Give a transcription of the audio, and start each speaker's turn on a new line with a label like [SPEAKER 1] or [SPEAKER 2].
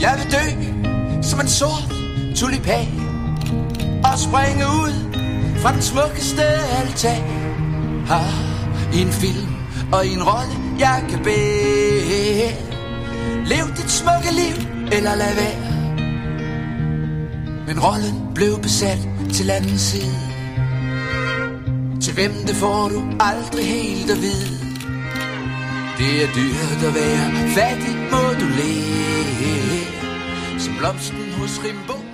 [SPEAKER 1] Jeg vil dø som en sort tulipan Og springe ud fra den smukkeste altan. Har en film og en rolle jeg kan bære. Lev dit smukke liv eller lad være. Men rollen blev besat til anden side. Til hvem det får du aldrig helt at vide. Det er dyrt at være fattig må du leve blomsten hos Rimbo